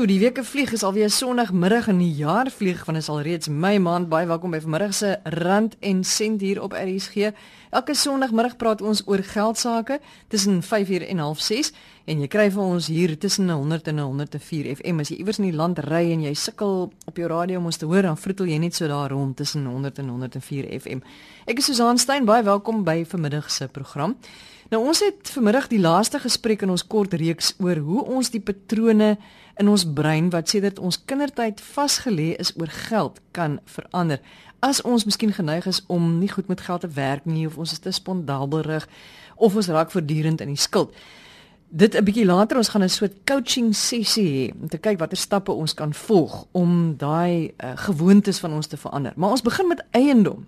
Sjoe, die week vlieg is alweer Sondagmiddag en die jaar vlieg van is al reeds Mei maand. Baie welkom by vanmiddag se Rand en Sent hier op RSG. Elke Sondagmiddag praat ons oor geldsaake tussen 5uur en 06:30 en jy kry vir ons hier tussen 100 en 104 FM. As jy iewers in die land ry en jy sukkel op jou radio om ons te hoor, dan vroetel jy net so daar rond tussen 100 en 104 FM. Ek is Susan Stein, baie welkom by vanmiddag se program. Nou ons het vanmiddag die laaste gesprek in ons kort reeks oor hoe ons die patrone in ons brein wat sedert ons kindertyd vasgelê is oor geld kan verander. As ons miskien geneig is om nie goed met geld te werk nie of ons is te spondabelrig of ons raak voortdurend in die skuld. Dit 'n bietjie later ons gaan 'n soort coaching sessie hê om te kyk watter stappe ons kan volg om daai uh, gewoontes van ons te verander. Maar ons begin met eiendom.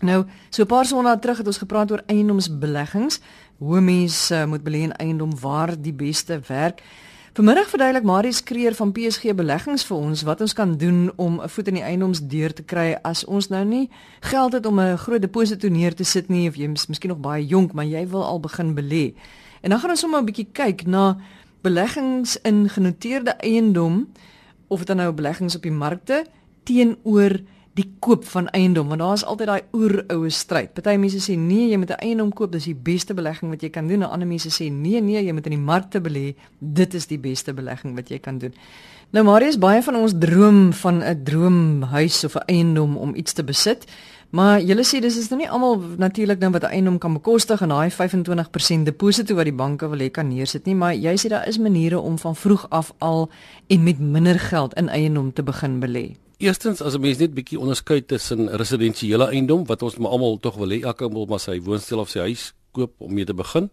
Nou, so 'n paar sonnae terug het ons gepraat oor eiendomsbeleggings. Hoe mense uh, moet belê in eiendom waar die beste werk. Vanmiddag verduidelik Marius Kreer van PSG Beleggings vir ons wat ons kan doen om 'n voet in die eiendomsdeur te kry as ons nou nie geld het om 'n groot deposito neer te sit nie of jy is miskien nog baie jonk maar jy wil al begin belê. En dan gaan ons sommer 'n bietjie kyk na beleggings in genoteerde eiendom of dit nou beleggings op die markte teenoor die koop van eiendom want daar is altyd daai oeroue stryd. Party mense sê nee, jy moet 'n eiendom koop, dis die beste belegging wat jy kan doen. En ander mense sê nee, nee, jy moet in die markte belê. Dit is die beste belegging wat jy kan doen. Nou Marius, baie van ons droom van 'n droomhuis of 'n eiendom om iets te besit. Maar julle sê dis is nou nie almal natuurlik nou wat 'n eiendom kan bekostig en daai 25% deposito wat die banke wil hê kan neersit nie, maar jy sê daar is maniere om van vroeg af al en met minder geld in eiendom te begin belê. Eerstens as 'n mens net bietjie onderskei tussen residensiële eiendom wat ons maar almal tog wil hê, elke ou wil maar sy woonstel of sy huis koop om mee te begin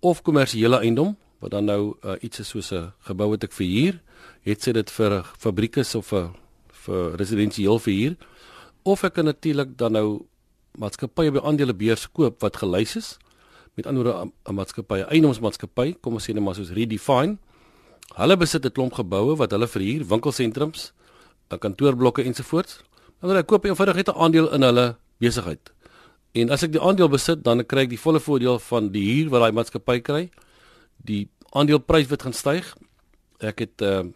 of kommersiële eiendom wat dan nou uh, iets is soos 'n gebou wat ek verhuur, het sy dit vir fabrieke of vir vir residensieel verhuur of ek kan natuurlik dan nou maatskappye by aandelebeurs koop wat gelys is met ander woorde 'n maatskappy, eiendomsmaatskappy, kom ons sê net maar soos Redefine. Hulle besit 'n klomp geboue wat hulle verhuur, winkelsentrums 'n kantoorblokke ensovoorts. Wil ek koop eenvoudig net 'n aandeel in hulle besigheid. En as ek die aandeel besit, dan kry ek die volle voordeel van die huur wat daai maatskappy kry. Die aandeleprys word gaan styg. Ek het 'n uh,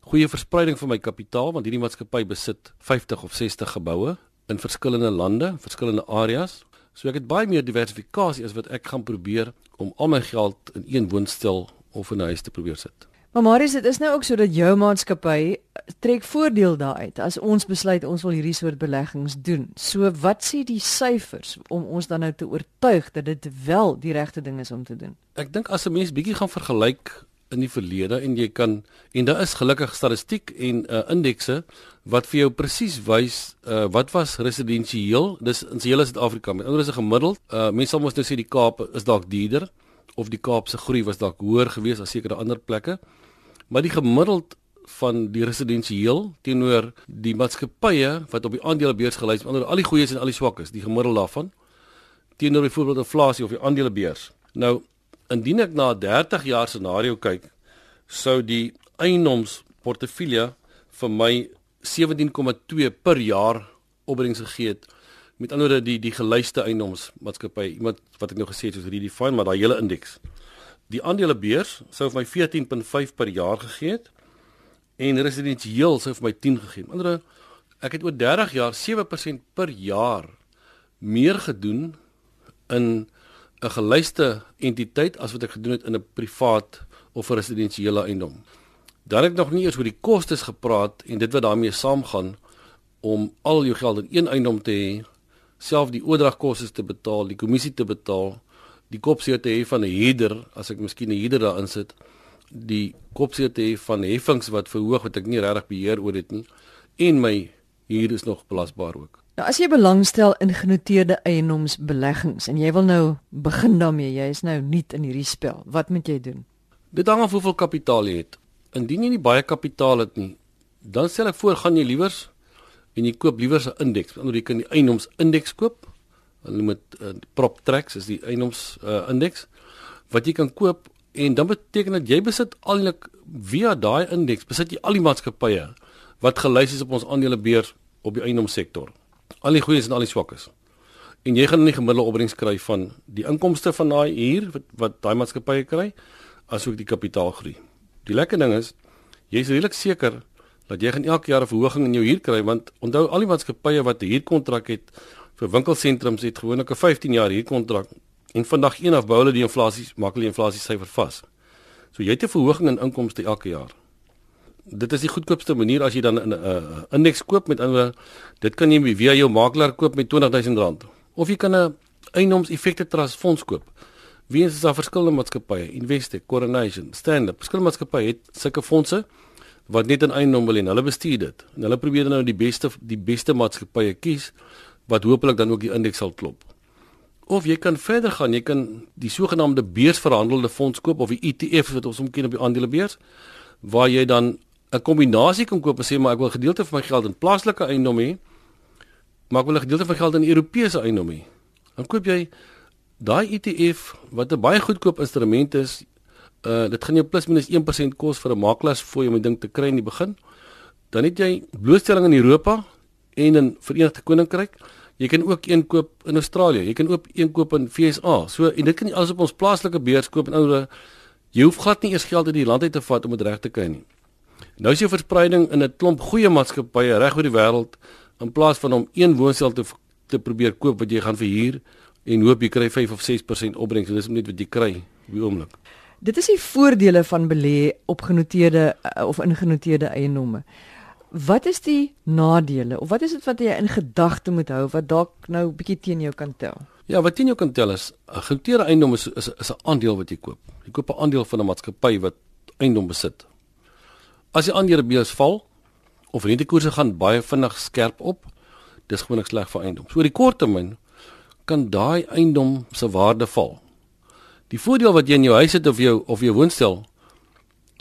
goeie verspreiding van my kapitaal want hierdie maatskappy besit 50 of 60 geboue in verskillende lande, verskillende areas. So ek het baie meer diversifikasie as wat ek gaan probeer om al my geld in een woonstel of 'n huis te probeer sit. Maar Marius, dit is nou ook so dat jou maatskappy trek voordeel daaruit as ons besluit ons wil hierdie soort beleggings doen. So wat sê die syfers om ons dan nou te oortuig dat dit wel die regte ding is om te doen? Ek dink as 'n mens bietjie gaan vergelyk in die verlede en jy kan en daar is gelukkig statistiek en uh, indekse wat vir jou presies wys uh, wat was residensieel dis in hele Suid-Afrika met ander is 'n gemiddeld uh, mense sal mos nou sê die Kaap is dalk duurder of die Kaap se groei was dalk hoër geweest as sekere ander plekke maar die gemiddeld van die residensieel teenoor die maatskappye wat op die aandelebeurs gelys onder al die goeies en al die swakkes, die gemiddeld daarvan teenoor byvoorbeeld inflasie of die aandelebeurs. Nou, indien ek na 'n 30 jaar scenario kyk, sou die eiendomsportefeulje vir my 17,2 per jaar opbrengs gegee het. Met ander woorde die die gelyste eiendomsmaatskappy, iemand wat ek nou gesê het soos Redefine, maar daai hele indeks die aandelebeurs sou vir my 14.5 per jaar gegee het en residensieel sou vir my 10 gegee. Met ander ek het oor 30 jaar 7% per jaar meer gedoen in 'n gelyste entiteit as wat ek gedoen het in 'n privaat of 'n residensiële eiendom. Dan het ek nog nie eers oor die kostes gepraat en dit wat daarmee saamgaan om al jou geld in een eiendom te hê, self die oordragkoste te betaal, die kommissie te betaal die kopseer te hê van 'n huurder as ek miskien 'n huurder daarin sit die kopseer te hê van heffings wat verhoog wat ek nie regtig beheer oor dit nie en my huur is nog belasbaar ook. Nou as jy belangstel in genoteerde eiendomsbeleggings en jy wil nou begin daarmee, jy is nou nuut in hierdie spel. Wat moet jy doen? Dit hang af hoeveel kapitaal jy het. Indien jy nie baie kapitaal het nie, dan stel ek voor gaan jy liewers en jy koop liewer 'n indeks. Anders jy kan die eiendomsindeks koop hulle dit uh, PropTrack is die eiendoms uh, indeks wat jy kan koop en dan beteken dit jy besit allik via daai indeks besit jy al die maatskappye wat gelys is op ons aandelebeurs op die eiendomssektor. Al die goeies en al die swakkes. En jy gaan 'n gemiddelde opbrengs kry van die inkomste van daai huur wat wat daai maatskappye kry asook die kapitaalgroei. Die lekker ding is Jy's redelik seker dat jy gaan elke jaar 'n verhoging in jou huur kry want onthou al die maatskappye wat 'n huurkontrak het vir winkelsentrums het gewoonlik 'n 15 jaar huurkontrak en vandag een af bou hulle die inflasie maak hulle inflasie syfer vas. So jy het 'n verhoging in inkomste elke jaar. Dit is die goedkoopste manier as jy dan 'n uh, uh, indeks koop met ander dit kan jy via jou makelaar koop met R20000 of jy kan 'n eienoomseffekte trust fonds koop. Wie is daar verskillende maatskappye, Investec, Coronation, Standard, verskillende maatskappye het sulke fondse wat net in eiendom wil hê. Hulle bestuur dit. En hulle probeer nou die beste die beste maatskappye kies wat hopelik dan ook die indeks sal klop. Of jy kan verder gaan, jy kan die sogenaamde beursverhandelde fonds koop of die ETF wat ons omken op die aandelebeurs waar jy dan 'n kombinasie kan koop en sê maar ek wil gedeelte van my geld in plaaslike eiendom hê, maar ek wil 'n gedeelte van geld in Europese eiendom hê. Dan koop jy daai ETF wat 'n baie goedkoop instrument is. Uh dit gaan jou plus minus 1% kos vir 'n makelaarsfooi om die ding te kry in die begin. Dan het jy blootstelling in Europa en in Verenigde Koninkryk. Jy kan ook een koop in Australië. Jy kan ook een koop in FSA. So en dit kan jy alles op ons plaaslike beurs koop en ouer jy hoef glad nie eers geld uit die land uit te vat om dit reg te kry nie. Nou is jou verspreiding in 'n klomp goeie maatskappye reg oor die wêreld in plaas van om een woonstel te te probeer koop wat jy gaan verhuur en hoop jy kry 5 of 6% opbrengs. So dis net wat jy kry op die oomblik. Dit is die voordele van belê op genoteerde uh, of ingenoteerde eiendomme. Wat is die nadele of wat is dit wat jy in gedagte moet hou wat dalk nou bietjie teen jou kan tel? Ja, wat teen jou kan tel is 'n genoteerde eiendom is is is 'n aandeel wat jy koop. Jy koop 'n aandeel van 'n maatskappy wat eiendom besit. As die aandelebeurs val of rentekoerse gaan baie vinnig skerp op, dis gewoonlik sleg vir eiendom. So die korttermyn kan daai eiendom se waarde val. Die voordeel wat jy in jou huis het of jou of jou woonstel,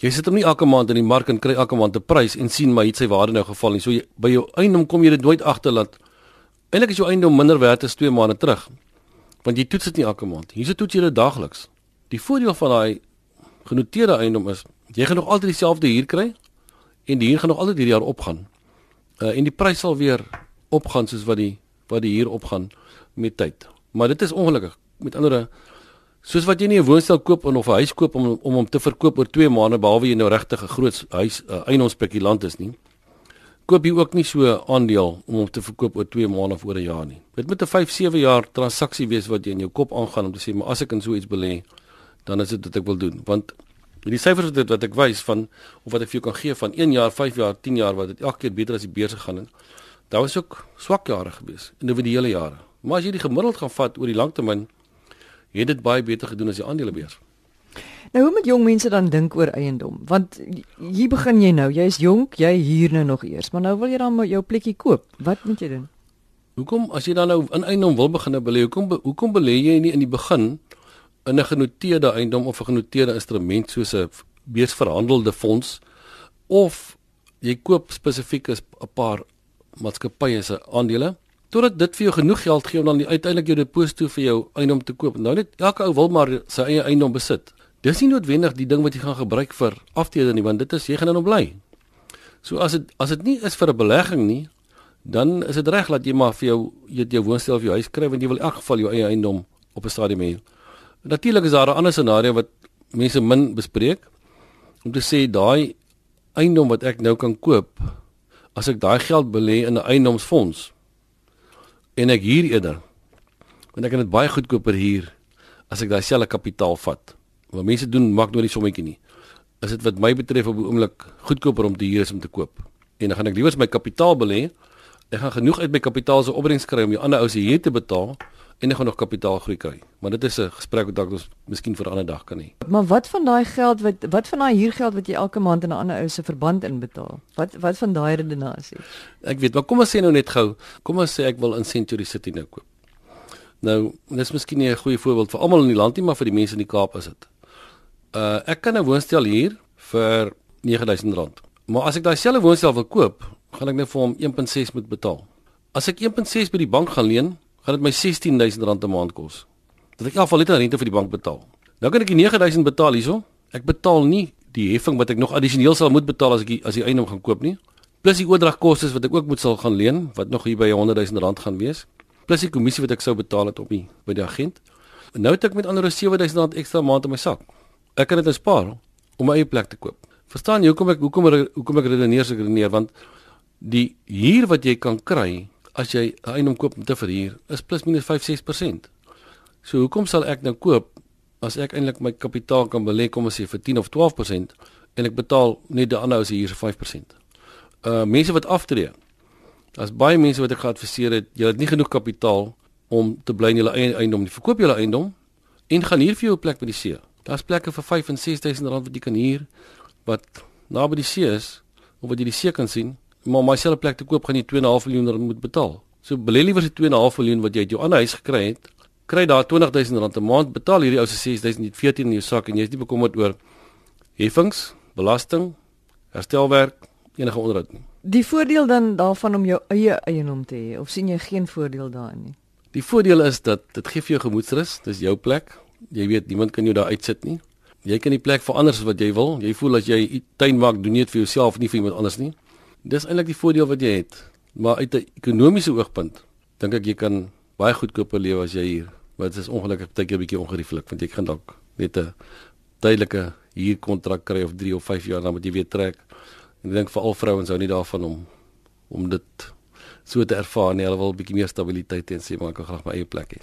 jy sit hom nie elke maand in die mark en kry elke maand 'n prys en sien maar het sy waarde nou geval nie. So jy, by jou eiendom kom jy dit nooit agter dat eintlik is jou eiendom minder werd as 2 maande terug. Want jy toets dit nie elke maand. Hierse toets jy dit daagliks. Die voordeel van daai genoteerde eiendom is jy gaan nog altyd dieselfde huur kry en die huur gaan nog altyd hierdie jaar opgaan. Uh en die prys sal weer opgaan soos wat die wat die huur opgaan met tyd. Maar dit is ongelukkig. Met ander woorde, soos wat jy nie 'n woonstel koop of 'n huis koop om om hom te verkoop oor 2 maande behalwe jy nou regtig 'n groot huis uh, eiendomsspekulant is nie. Koop jy ook nie so aandeel om hom te verkoop oor 2 maande of oor 'n jaar nie. Dit moet 'n 5-7 jaar transaksie wees wat jy in jou kop aangaan om te sê, maar as ek in so iets belê, dan is dit wat ek wil doen. Want die syfers wat wat ek wys van of wat ek vir jou kan gee van 1 jaar, 5 jaar, 10 jaar wat dit elke keer beter as die beurs gegaan het. Daar was ook swak jare gewees, individuele jare. Maar as jy die gemiddeld gaan vat oor die langtermyn, het dit baie beter gedoen as die aandelebeurs. Nou hoe moet jong mense dan dink oor eiendom? Want hier begin jy nou, jy is jonk, jy huur nou nog eers, maar nou wil jy dan jou plekkie koop. Wat moet jy doen? Hoekom as jy dan nou in eiendom wil begin belê, hoekom hoekom belê jy nie in die begin in 'n genoteerde eiendom of 'n genoteerde instrument soos 'n beursverhandelde fonds of jy koop spesifiek 'n paar maatskappye se aandele totdat dit vir jou genoeg geld gee om dan uiteindelik jou deposito vir jou eiendom te koop. Nou net elke ou wil maar sy eie eiendom besit. Dis nie noodwendig die ding wat jy gaan gebruik vir aftrede nie, want dit is jy gaan dan bly. So as dit as dit nie is vir 'n belegging nie, dan is dit reg dat jy maar vir jou jy jou woonstel of jou huis kry want jy wil in elk geval jou eie eiendom op 'n stadium hê. Natuurlik is daar 'n ander scenario wat mense min bespreek om te sê daai eiendom wat ek nou kan koop as ek daai geld belê in 'n eiendomsfonds en ek huur eerder. Want ek kan dit baie goedkoper huur as ek daai selfe kapitaal vat. Wat mense doen maak nooit die sommetjie nie. Is dit wat my betref op die oomblik goedkoper om te huur as om te koop. En dan gaan ek liewer my kapitaal belê. Ek gaan genoeg uit my kapitaal se opbrengs kry om die ander ou se huur te betaal en ek gaan nog kapitaalgroei kry. Maar dit is 'n gesprek wat dalk ons miskien vir 'n ander dag kan hê. Maar wat van daai geld wat wat van daai huurgeld wat jy elke maand in 'n ander ou se verband inbetaal? Wat wat van daai redenasie? Ek weet, maar kom ons sê nou net gou, kom ons sê ek wil in Century City nou koop. Nou, dis miskien nie 'n goeie voorbeeld vir almal in die land nie, maar vir die mense in die Kaap is dit. Uh ek kan 'n woonstel huur vir R9000. Maar as ek daai selfe woonstel wil koop, gaan ek net vir hom 1.6 moet betaal. As ek 1.6 by die bank gaan leen, gaan dit my R16000 'n maand kos. Dat ek afval net rente vir die bank betaal. Nou kan ek die 9000 betaal hierso. Ek betaal nie die heffing wat ek nog addisioneel sal moet betaal as ek die, as die eiendom gaan koop nie. Plus die oordragkoste wat ek ook moet sal gaan leen wat nog hier by R100000 gaan wees. Plus die kommissie wat ek sou betaal het op die by die agent. En nou het ek met ander R7000 ekstra maand in my sak. Ek kan dit nou spaar om my eie plek te koop. Verstaan jy hoekom ek hoekom hoekom ek redeneer so redeneer want die huur wat jy kan kry as jy 'n eiendom koop om te verhuur is plus minus 5-6%. So hoekom sal ek nou koop as ek eintlik my kapitaal kan belê kom ons sê vir 10 of 12% en ek betaal net die ander ou se huur se 5%. Uh mense wat aftree. As baie mense wat ek geadviseer het, jy het nie genoeg kapitaal om te bly in jou eie eiendom nie. Verkoop jou eiendom en gaan hier vir jou 'n plek by die see. Daar's plekke vir 5 en 6000 rand wat jy kan huur wat naby die see is of wat jy die see kan sien maar om myself 'n plek te koop gaan jy 2.5 miljoen rand moet betaal. So belê liewer die 2.5 miljoen wat jy uit jou ander huis gekry het, kry daar 20000 rand 'n maand, betaal hierdie ou se 6000 14 in jou sak en jy is nie bekommerd oor heffings, belasting, herstelwerk, enige onderhoud nie. Die voordeel dan daarvan om jou eie eiendom te hê of sien jy geen voordeel daarin nie? Die voordeel is dat dit gee vir jou gemoedsrus, dis jou plek. Jy weet niemand kan jou daar uitsit nie. Jy kan die plek verander soos wat jy wil. Jy voel as jy tuin maak, doen jy dit vir jouself nie vir iemand anders nie. Dis eintlik die voordeel wat jy het. Maar uit 'n ekonomiese oogpunt dink ek jy kan baie goedkoper lewe as jy hier. Dit is ongelukkig baie keer 'n bietjie ongerieflik want jy kan dalk net 'n tydelike huurkontrak kry of 3 of 5 jaar dan moet jy weer trek. En ek dink veral vrouens hou nie daarvan om om dit so te ervaar nie. Hulle wil 'n bietjie meer stabiliteit hê en sê maar ek wil graag my eie plek hê.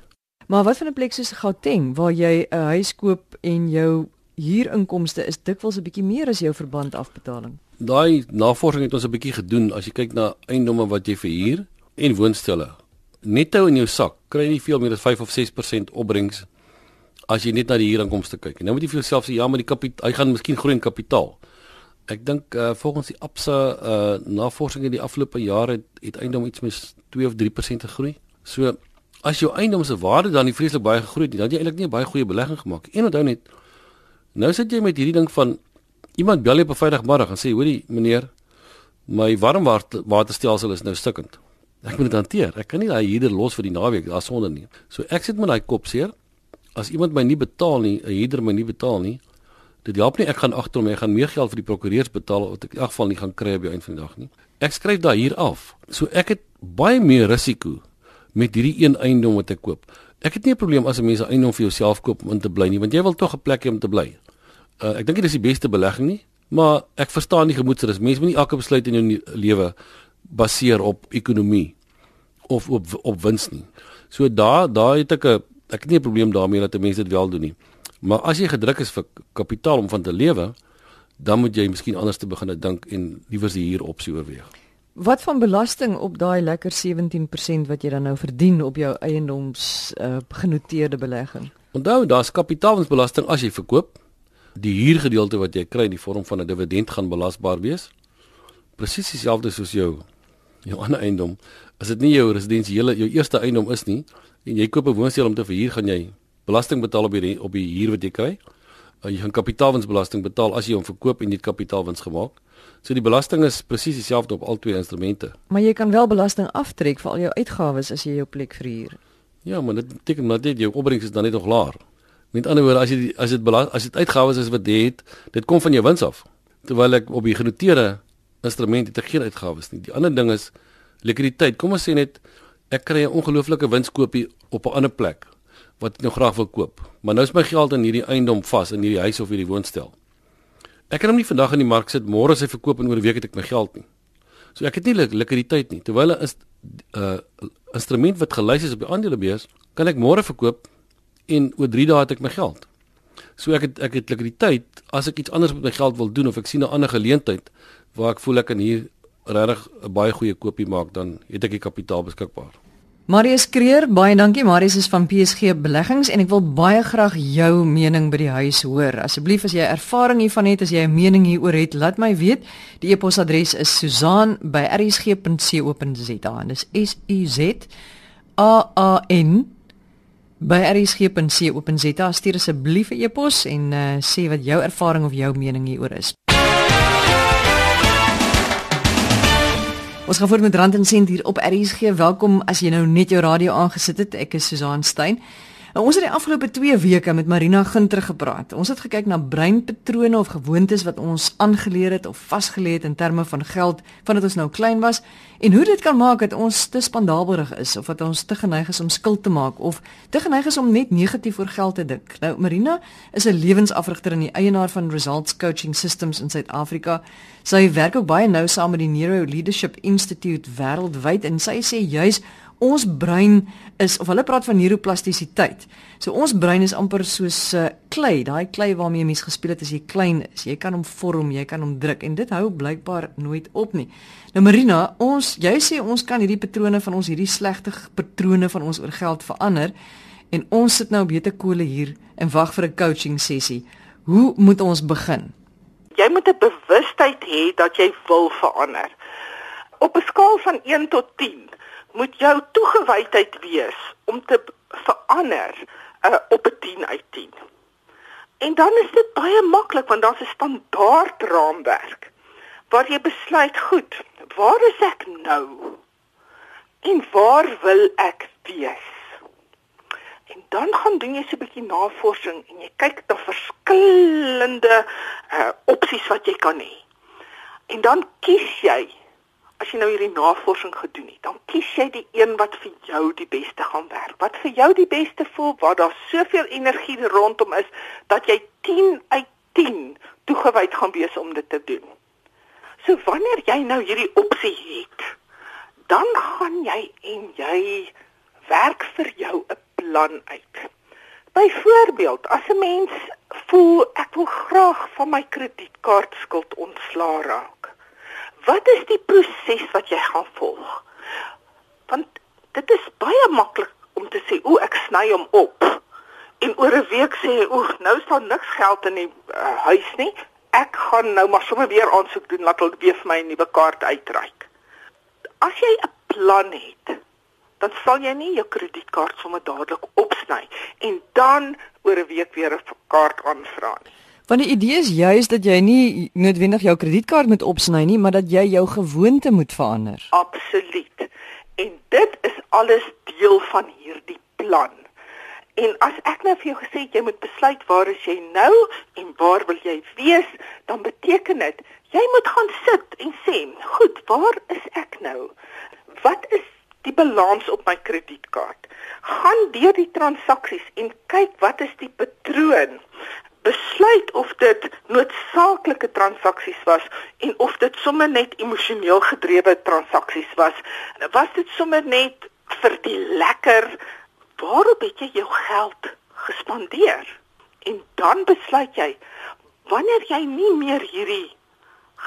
Maar wat van 'n plek soos Gauteng waar jy 'n huis koop en jou huurinkomste is dikwels 'n bietjie meer as jou verband afbetaling? Daai navorsing het ons 'n bietjie gedoen as jy kyk na eiendomme wat jy verhuur en woonstelle. Netto in jou sak kry jy nie veel meer as 5 of 6% opbrengs as jy net na die huurinkomste kyk. En nou moet jy vir jouself sê ja, maar die kapitaal, hy gaan miskien groei in kapitaal. Ek dink uh, volgens die Absa uh, navorsing in die afgelope jare het, het eiendom iets met 2 of 3% gegroei. So as jou eiendom se waarde dan nie vreeslik baie gegroei het nie, dan het jy eintlik nie 'n baie goeie belegging gemaak. En onthou net nou sit jy met hierdie ding van Iemand bel op 'n Vrydagmiddag en sê: "Hoorie, meneer, my warmwaterstelsel is nou stukkend. Ek moet dit hanteer. Ek kan nie daai huurder los vir die naweek daar sonder nie." So ek sit met daai kop seer. As iemand my nie betaal nie, 'n huurder my nie betaal nie, dit help nie ek gaan agter hom, ek gaan meer geld vir die prokureurs betaal wat ek in elk geval nie gaan kry op die einde van die dag nie. Ek skryf daai huur af. So ek het baie meer risiko met hierdie een eiendom wat ek koop. Ek het nie 'n probleem as 'n mens 'n eiendom vir jouself koop om in te bly nie, want jy wil tog 'n plek hê om te bly. Uh, ek dink dit is die beste belegging nie, maar ek verstaan die gemoedsrus. Mense moet nie elke besluit in jou lewe baseer op ekonomie of op op wins nie. So daar daar het ek 'n ek het nie 'n probleem daarmee dat mense dit wel doen nie. Maar as jy gedruk is vir kapitaal om van te lewe, dan moet jy miskien anders te begin dink en liewer die huur opsie oorweeg. Wat van belasting op daai lekker 17% wat jy dan nou verdien op jou eiendoms uh, genoteerde belegging? Onthou, daar's kapitaalwinsbelasting as jy verkoop die huurgedeelte wat jy kry in die vorm van 'n dividend gaan belasbaar wees. Presies dieselfde soos jou jou ander eiendom. As dit nie jou residensiële jou eerste eiendom is nie en jy koop 'n woonstel om te verhuur, gaan jy belasting betaal op die op die huur wat jy kry. Uh, jy gaan kapitaalwinsbelasting betaal as jy hom verkoop en jy het kapitaalwins gemaak. So die belasting is presies dieselfde op al twee instrumente. Maar jy kan wel belasting aftrek vir al jou uitgawes as jy jou plek verhuur. Ja, maar dit beteken dat dit jou opbrengs is dan net nog laer. Met ander woorde, as jy as dit as dit uitgawes is wat jy het, dit kom van jou wins af. Terwyl ek op die genoteerde instrument het ek geen uitgawes nie. Die ander ding is likwiditeit. Kom ons sê net ek kry 'n ongelooflike winskoopie op 'n ander plek wat ek nou graag wil koop. Maar nou is my geld in hierdie eiendom vas in hierdie huis of hierdie woonstel. Ek kan hom nie vandag in die mark sit, môre as hy verkoop en oor 'n week het ek my geld nie. So ek het nie likwiditeit nie. Terwyl 'n uh, instrument wat gelys is op die aandelebeurs, kan ek môre verkoop en oor 3 dae het ek my geld. So ek het ek het likwiditeit as ek iets anders met my geld wil doen of ek sien 'n ander geleentheid waar ek voel ek kan hier regtig 'n baie goeie koopie maak dan het ek die kapitaal beskikbaar. Marius Kreer, baie dankie. Marius is van PSG Beleggings en ek wil baie graag jou mening by die huis hoor. Asseblief as jy ervaring hiervan het, as jy 'n mening hieroor het, laat my weet. Die e-posadres is susaan@rsg.co.za. Dis S U Z A A N by rsg.co.za stuur asseblief 'n e-pos en uh, sê wat jou ervaring of jou mening hieroor is. Ons gaan voort met Rand en Sent hier op RSG. Welkom as jy nou net jou radio aangesit het. Ek is Susan Stein. Nou, ons het die afgelope 2 weke met Marina Ginter gepraat. Ons het gekyk na breinpatrone of gewoontes wat ons aangeleer het of vasgelê het in terme van geld vandat ons nou klein was en hoe dit kan maak dat ons te spandabelrig is of dat ons te geneig is om skuld te maak of te geneig is om net negatief oor geld te dink. Nou Marina is 'n lewensafrigter en die eienaar van Results Coaching Systems in Suid-Afrika. Sy werk ook baie nou saam met die Neuro Leadership Institute wêreldwyd en sy sê juis ons brein is of hulle praat van neuroplastisiteit. So ons brein is amper soos 'n uh, klei, daai klei waarmee mens gespeel het as jy klein is. Jy kan hom vorm, jy kan hom druk en dit hou blykbaar nooit op nie. Nou Marina, ons jy sê ons kan hierdie patrone van ons hierdie slegte patrone van ons oor geld verander en ons sit nou beter kole hier en wag vir 'n coaching sessie. Hoe moet ons begin? Jy moet 'n bewustheid hê dat jy wil verander. Op 'n skaal van 1 tot 10 moet jou toegewydheid wees om te verander uh, op 'n 10 uit 10. En dan is dit baie maklik want daar's 'n standaard raamwerk waar jy besluit, goed, waar is ek nou? En waar wil ek wees? En dan gaan doen jy so 'n bietjie navorsing en jy kyk na verskillende uh, opsies wat jy kan hê. En dan kies jy as jy nou hierdie navorsing gedoen het, dan kies jy die een wat vir jou die beste gaan werk. Wat vir jou die beste voel, waar daar soveel energie rondom is dat jy 10 uit 10 toegewyd gaan wees om dit te doen. So wanneer jy nou hierdie opsie het, dan gaan jy en jy werk vir jou 'n plan uit. Byvoorbeeld, as 'n mens voel ek wil graag van my kredietkaartskuld ontslaa raak wat is die proses wat jy gaan volg? Want dit is baie maklik om te sê, "O, ek sny hom op." En oor 'n week sê jy, "O, nou is daar niks geld in die uh, huis nie. Ek gaan nou maar sommer weer aansoek doen laat hulle weer vir my 'n nuwe kaart uitreik." As jy 'n plan het, dan sal jy nie jou kredietkaart sommer dadelik opsny en dan oor 'n week weer 'n kaart aanvra nie. Want die idee is juis dat jy nie noodwendig jou kredietkaart moet opsny nie, maar dat jy jou gewoonte moet verander. Absoluut. En dit is alles deel van hierdie plan. En as ek nou vir jou gesê het jy moet besluit waar is jy nou en waar wil jy wees, dan beteken dit jy moet gaan sit en sê, "Goed, waar is ek nou? Wat is die balans op my kredietkaart?" Gaan deur die transaksies en kyk wat is die patroon besluit of dit noodsaaklike transaksies was en of dit sommer net emosioneel gedrewe transaksies was. Was dit sommer net vir die lekker waarop het jy jou geld gespandeer? En dan besluit jy wanneer jy nie meer hierdie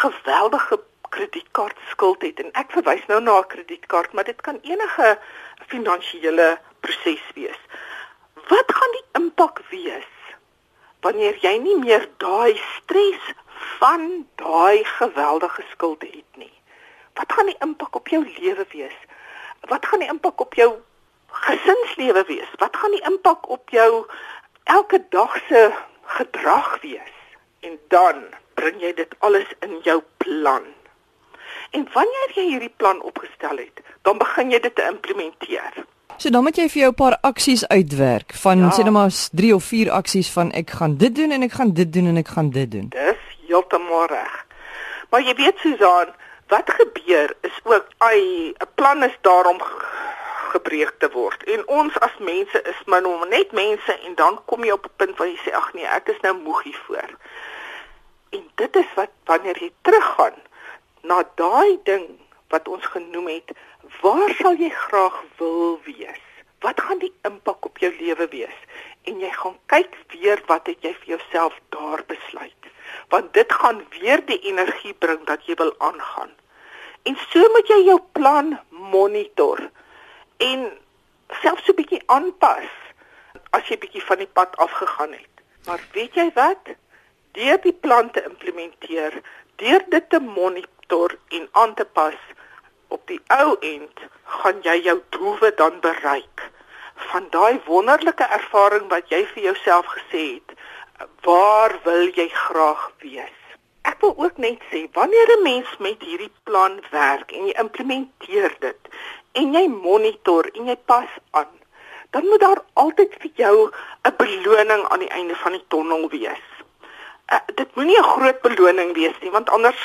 geweldige kredietkaart skuld het en ek verwys nou na 'n kredietkaart, maar dit kan enige finansiële proses wees. Wat gaan die impak wees wanneer jy nie meer daai stres van daai geweldige skuld het nie. Wat gaan die impak op jou lewe wees? Wat gaan die impak op jou gesinslewe wees? Wat gaan die impak op jou elke dag se gedrag wees? En dan bring jy dit alles in jou plan. En wanneer jy hierdie plan opgestel het, dan begin jy dit te implementeer. So dan moet jy vir jou 'n paar aksies uitwerk van ja. sê net maar 3 of 4 aksies van ek gaan dit doen en ek gaan dit doen en ek gaan dit doen. Dis heeltemal reg. Maar jy weet Susan, wat gebeur is ook ai 'n plan is daarom gebreek te word. En ons as mense is maar nou net mense en dan kom jy op 'n punt waar jy sê ag nee, ek is nou moeg hiervoor. En dit is wat wanneer jy teruggaan na daai ding wat ons genoem het Waar sal jy graag wil wees? Wat gaan die impak op jou lewe wees? En jy gaan kyk weer wat het jy vir jouself daar besluit? Want dit gaan weer die energie bring dat jy wil aangaan. En so moet jy jou plan monitor en selfs so 'n bietjie aanpas as jy bietjie van die pad afgegaan het. Maar weet jy wat? Deur die plan te implementeer, deur dit te monitor en aan te pas, op die ou end gaan jy jou doelwe dan bereik van daai wonderlike ervaring wat jy vir jouself gesê het waar wil jy graag wees ek wil ook net sê wanneer 'n mens met hierdie plan werk en jy implementeer dit en jy monitor en jy pas aan dan moet daar altyd vir jou 'n beloning aan die einde van die tonnel wees. Uh, dit moenie 'n groot beloning wees nie, want anders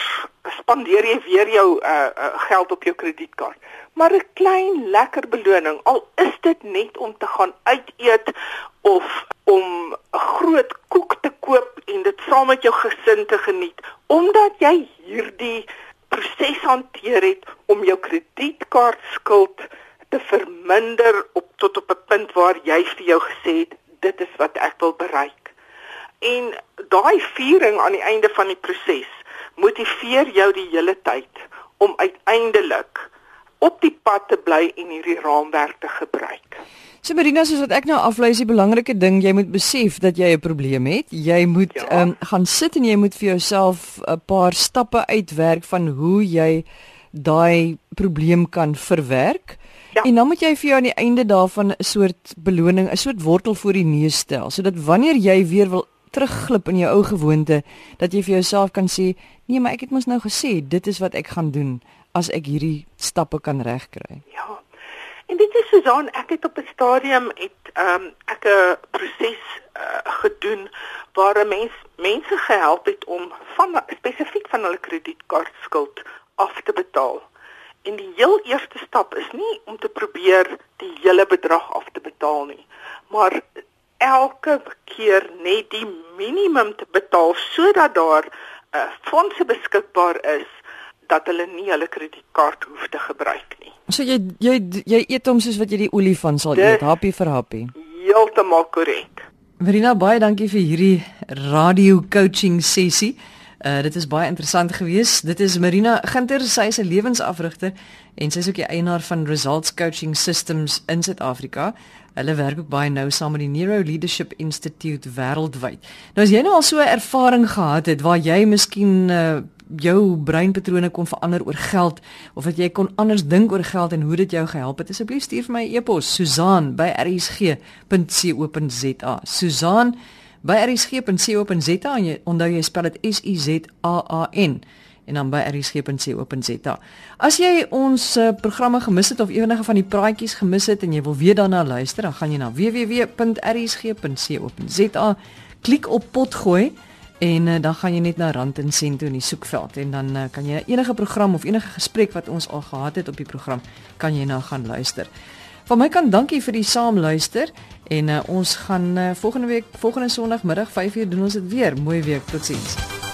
spandeer jy weer jou uh, uh, geld op jou kredietkaart. Maar 'n klein lekker beloning, al is dit net om te gaan uit eet of om 'n groot koek te koop en dit saam met jou gesin te geniet, omdat jy hierdie proses hanteer het om jou kredietkaartskuld te verminder op tot op 'n punt waar jy vir jou gesê het dit is wat ek wil bereik. En daai viering aan die einde van die proses motiveer jou die hele tyd om uiteindelik op die pad te bly en hierdie raamwerk te gebruik. So Marina, soos wat ek nou aflei, is die belangrike ding, jy moet besef dat jy 'n probleem het. Jy moet ja. um, gaan sit en jy moet vir jouself 'n paar stappe uitwerk van hoe jy daai probleem kan verwerk. Ja. En dan moet jy vir jou aan die einde daarvan 'n soort beloning, 'n soort wortel voor die neus stel, sodat wanneer jy weer wil terugglip in jou ou gewoonte, dat jy vir jouself kan sê, "Nee, maar ek het mos nou gesê dit is wat ek gaan doen as ek hierdie stappe kan regkry." Ja. En dit is Susan, ek het op 'n stadium het um, ek 'n proses uh, gedoen waar 'n mens mense gehelp het om van spesifiek van hulle kredietkaartskuld af te betaal. En die heel eerste stap is nie om te probeer die hele bedrag af te betaal nie, maar elke keer net die minimum te betaal sodat daar uh, fondse beskikbaar is dat hulle nie hulle kredietkaart hoef te gebruik nie. So jy jy jy eet hom soos wat jy die olifant sal eet, happie vir happie. Heeltemal korrek. Verina baie dankie vir hierdie radio coaching sessie. Uh dit is baie interessant geweest. Dit is Marina Ginter, sy is 'n lewensafrigter en sy is ook die eienaar van Results Coaching Systems in Suid-Afrika. Hulle werk ook baie nou saam met die Neuro Leadership Institute wêreldwyd. Nou as jy nou al so 'n ervaring gehad het waar jy miskien uh jou breinpatrone kon verander oor geld of dat jy kon anders dink oor geld en hoe dit jou gehelp het asseblief stuur vir my 'n e-pos susaan@rsg.co.za susaan by rsg.co.za en jy onthou jy spel dit S U Z A A N en dan by rsg.co.za. As jy ons uh, programme gemis het of enige van die praatjies gemis het en jy wil weer daarna luister, dan gaan jy na www.rsg.co.za, klik op potgooi en uh, dan gaan jy net na rand en sent toe in die soekveld en dan uh, kan jy enige program of enige gesprek wat ons al gehad het op die program kan jy nou gaan luister. Van my kant dankie vir die saamluister en uh, ons gaan uh, volgende week volgende Sondagmiddag 5uur doen ons dit weer. Mooi week. Totsiens.